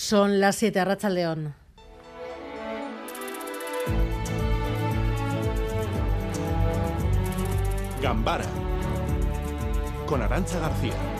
Son las 7, Racha León. Gambara con Arancha García.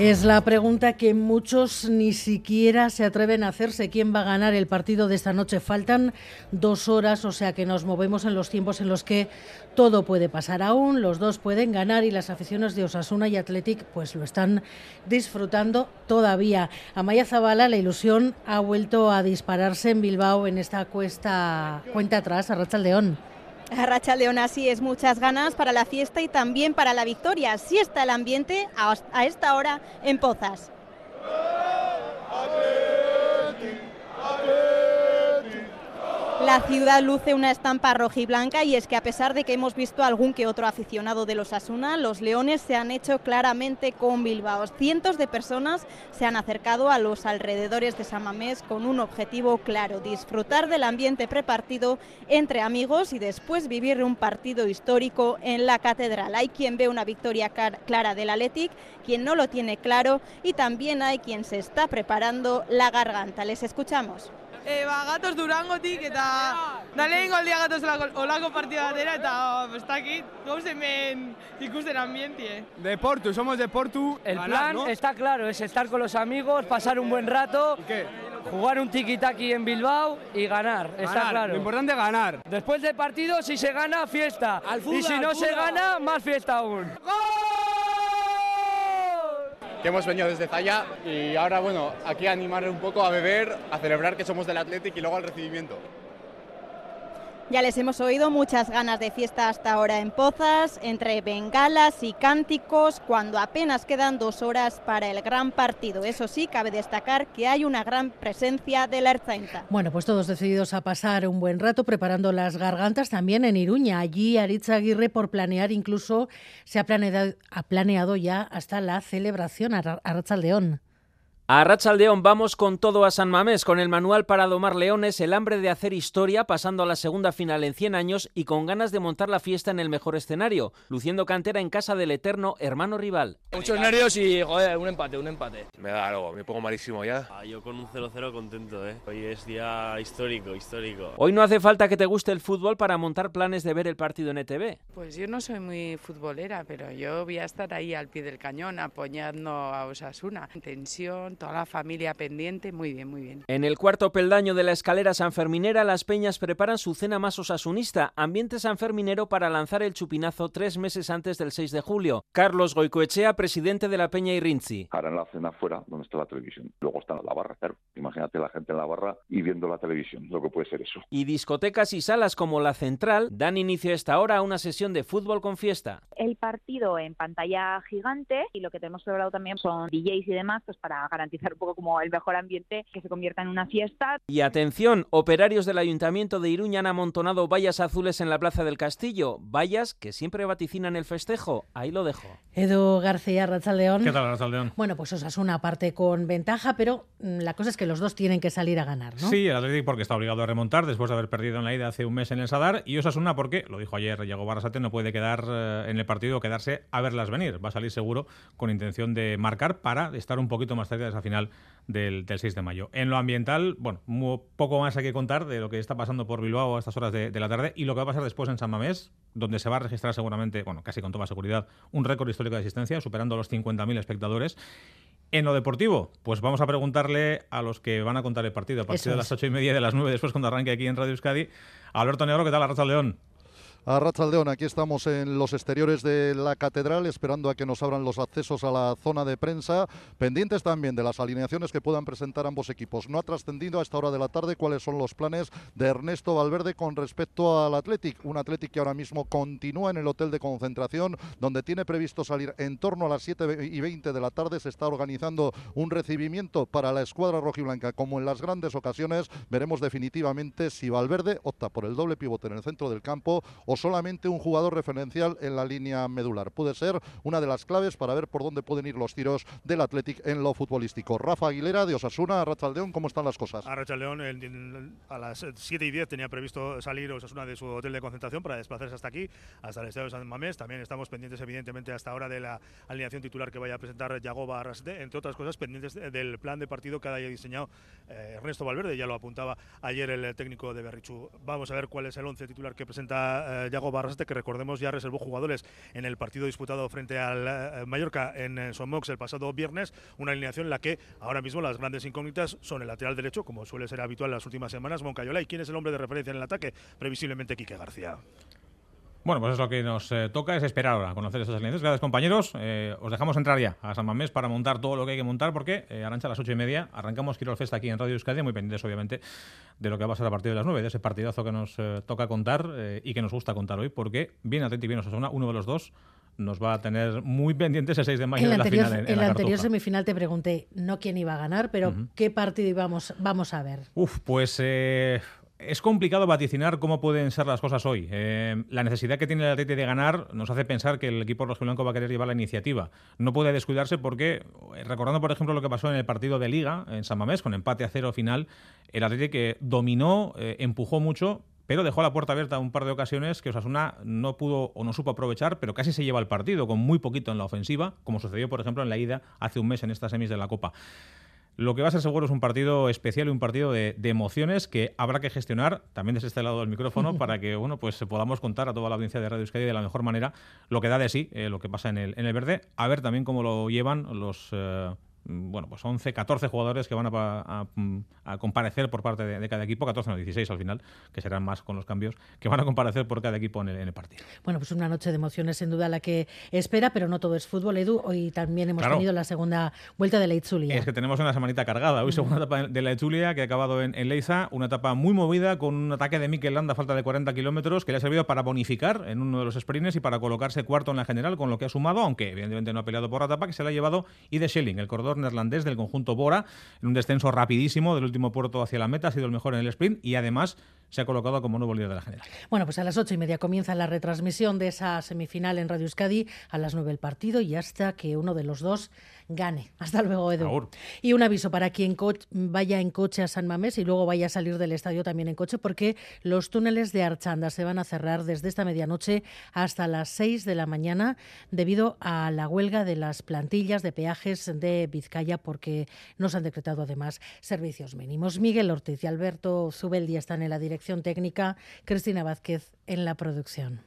Es la pregunta que muchos ni siquiera se atreven a hacerse. ¿Quién va a ganar el partido de esta noche? Faltan dos horas, o sea que nos movemos en los tiempos en los que todo puede pasar aún. Los dos pueden ganar y las aficiones de Osasuna y Athletic pues lo están disfrutando todavía. Amaya Zabala, la ilusión ha vuelto a dispararse en Bilbao en esta cuesta cuenta atrás a Racha León. Racha León, así es, muchas ganas para la fiesta y también para la victoria. Así está el ambiente a esta hora en Pozas. La ciudad luce una estampa rojiblanca y es que a pesar de que hemos visto algún que otro aficionado de los Asuna, los Leones se han hecho claramente con Bilbao. Cientos de personas se han acercado a los alrededores de San Mamés con un objetivo claro, disfrutar del ambiente prepartido entre amigos y después vivir un partido histórico en la catedral. Hay quien ve una victoria clara del Athletic, quien no lo tiene claro y también hay quien se está preparando la garganta. Les escuchamos. E, ba, gatoz durangotik eta da lehen goldia gatoz olako partida batera eta oh, ez dakit gauz hemen ikusten ambientie. De Portu, somos de Portu. El plan ¿no? está claro, es estar con los amigos, pasar un buen rato. ¿Y qué? Jugar un tiki-taki en Bilbao y ganar, ganar, está claro. Lo importante es ganar. Después del partido, si se gana, fiesta. Al fútbol, y si no se gana, más fiesta aún. ¡Gol! Que hemos venido desde Zaya y ahora, bueno, aquí a animar un poco a beber, a celebrar que somos del Athletic y luego al recibimiento. Ya les hemos oído muchas ganas de fiesta hasta ahora en Pozas, entre bengalas y cánticos, cuando apenas quedan dos horas para el gran partido. Eso sí, cabe destacar que hay una gran presencia de la Erzainza. Bueno, pues todos decididos a pasar un buen rato preparando las gargantas también en Iruña. Allí Aritza Aguirre, por planear, incluso se ha planeado, ha planeado ya hasta la celebración a León. A Rachaldeón vamos con todo a San Mamés, con el manual para domar leones, el hambre de hacer historia, pasando a la segunda final en 100 años y con ganas de montar la fiesta en el mejor escenario, luciendo cantera en casa del eterno hermano rival. Muchos nervios y, joder, un empate, un empate. Me da algo, me pongo malísimo ya. Ah, yo con un 0-0 contento, ¿eh? Hoy es día histórico, histórico. Hoy no hace falta que te guste el fútbol para montar planes de ver el partido en ETV. Pues yo no soy muy futbolera, pero yo voy a estar ahí al pie del cañón apoyando a Osasuna. Tensión, toda la familia pendiente, muy bien, muy bien. En el cuarto peldaño de la escalera sanferminera, las peñas preparan su cena más osasunista, ambiente sanferminero para lanzar el chupinazo tres meses antes del 6 de julio. Carlos Goicoechea, presidente de la Peña Irrinzi. Harán la cena fuera, donde está la televisión. Luego está la barra, claro. Imagínate la gente en la barra y viendo la televisión, lo que puede ser eso. Y discotecas y salas como la Central dan inicio a esta hora a una sesión de fútbol con fiesta. El partido en pantalla gigante y lo que tenemos celebrado también son DJs y demás, pues para garantizar un poco como el mejor ambiente que se convierta en una fiesta. Y atención, operarios del Ayuntamiento de Iruña han amontonado vallas azules en la Plaza del Castillo, vallas que siempre vaticinan el festejo. Ahí lo dejo. Edu García León. ¿Qué tal, León? Bueno, pues os una parte con ventaja, pero mm, la cosa es que los dos tienen que salir a ganar, ¿no? Sí, el Atlético porque está obligado a remontar después de haber perdido en la ida hace un mes en el Sadar y Osasuna porque, lo dijo ayer Diego Barrasate, no puede quedar eh, en el partido o quedarse a verlas venir. Va a salir seguro con intención de marcar para estar un poquito más cerca de esa final del, 6 de mayo. En lo ambiental, bueno, poco más hay que contar de lo que está pasando por Bilbao a estas horas de, la tarde y lo que va a pasar después en San Mamés, donde se va a registrar seguramente, bueno, casi con toda seguridad, un récord histórico de asistencia, superando los 50.000 espectadores. En lo deportivo, pues vamos a preguntarle a los que van a contar el partido a partir de las ocho y media de las nueve después cuando arranque aquí en Radio Euskadi. Alberto Negro, ¿qué tal? Racha León a León, Aquí estamos en los exteriores de la catedral esperando a que nos abran los accesos a la zona de prensa, pendientes también de las alineaciones que puedan presentar ambos equipos. No ha trascendido a esta hora de la tarde cuáles son los planes de Ernesto Valverde con respecto al Athletic, un Athletic que ahora mismo continúa en el hotel de concentración donde tiene previsto salir en torno a las 7 y 20 de la tarde. Se está organizando un recibimiento para la escuadra rojiblanca como en las grandes ocasiones. Veremos definitivamente si Valverde opta por el doble pivote en el centro del campo o solamente un jugador referencial en la línea medular. Puede ser una de las claves para ver por dónde pueden ir los tiros del Athletic en lo futbolístico. Rafa Aguilera de Osasuna, Rachaldeón, ¿cómo están las cosas? A Rachaldeón a las 7 y 10 tenía previsto salir Osasuna de su hotel de concentración para desplazarse hasta aquí, hasta el estadio de San Mamés. También estamos pendientes, evidentemente, hasta ahora de la alineación titular que vaya a presentar Yagoba Arrasete, entre otras cosas, pendientes del plan de partido que haya diseñado eh, Ernesto Valverde, ya lo apuntaba ayer el técnico de Berrichu. Vamos a ver cuál es el once titular que presenta eh, Yagoba Arrasete, que recordemos ya reservó jugadores en el partido disputado frente al eh, Mallorca en Somox el pasado viernes, una alineación en la que ahora mismo las grandes incógnitas son el lateral derecho, como suele ser habitual en las últimas semanas, Moncayola, y quién es el hombre de referencia en el ataque, previsiblemente Quique García. Bueno, pues es lo que nos eh, toca, es esperar ahora, conocer esas alineaciones. Gracias, compañeros. Eh, os dejamos entrar ya a San Mamés para montar todo lo que hay que montar, porque eh, Arancha a las ocho y media arrancamos Quirol Festa aquí en Radio Euskadi, muy pendientes, obviamente, de lo que va a pasar a partir de las nueve, de ese partidazo que nos toca contar y que nos gusta contar hoy, porque bien Atleti y bien Osasuna, uno de los dos nos va a tener muy pendientes el 6 de mayo en la, la final. En, en, la, anterior semifinal te pregunté no quién iba a ganar, pero qué partido íbamos, vamos a ver. Uf, pues eh, es complicado vaticinar cómo pueden ser las cosas hoy. Eh, la necesidad que tiene el Atleti de ganar nos hace pensar que el equipo rojiblanco va a querer llevar la iniciativa. No puede descuidarse porque, eh, recordando por ejemplo lo que pasó en el partido de Liga en San Mamés, con empate a cero final, el Atleti que dominó, empujó mucho, pero dejó la puerta abierta un par de ocasiones que Osasuna no pudo o no supo aprovechar, pero casi se lleva el partido, con muy poquito en la ofensiva, como sucedió, por ejemplo, en la ida hace un mes en estas semis de la Copa. Lo que va a ser seguro es un partido especial y un partido de, emociones que habrá que gestionar también desde este lado del micrófono para que bueno pues podamos contar a toda la audiencia de Radio Euskadi de la mejor manera lo que da de sí, eh, lo que pasa en el, en el verde, a ver también cómo lo llevan los eh, bueno, pues 11, 14 jugadores que van a, comparecer por parte de, cada equipo, 14 no 16 al final, que serán más con los cambios, que van a comparecer por cada equipo en el, partido. Bueno, pues una noche de emociones sin duda la que espera, pero no todo es fútbol, Edu. Hoy también hemos tenido la segunda vuelta de la Itzulia. Es que tenemos una semanita cargada. Hoy segunda etapa de la Itzulia que ha acabado en, Leiza, una etapa muy movida con un ataque de Mikel Landa a falta de 40 kilómetros que le ha servido para bonificar en uno de los sprints y para colocarse cuarto en la general, con lo que ha sumado, aunque evidentemente no ha peleado por la etapa, que se la ha llevado y de Schelling, el corredor neerlandés del conjunto Bora, en un descenso rapidísimo del último puerto hacia la meta, ha sido el mejor en el sprint y además se ha colocado como nuevo líder de la general. Bueno, pues a las ocho y media comienza la retransmisión de esa semifinal en Radio Euskadi, a las nueve el partido y hasta que uno de los dos gane. Hasta luego, Edu. Y un aviso para quien vaya en coche a San Mamés y luego vaya a salir del estadio también en coche, porque los túneles de Archanda se van a cerrar desde esta medianoche hasta las seis de la mañana debido a la huelga de las plantillas de peajes de Vizcaya, porque no se han decretado además servicios mínimos. Miguel Ortiz y Alberto Zubeldi están en la dirección técnica, Cristina Vázquez en la producción.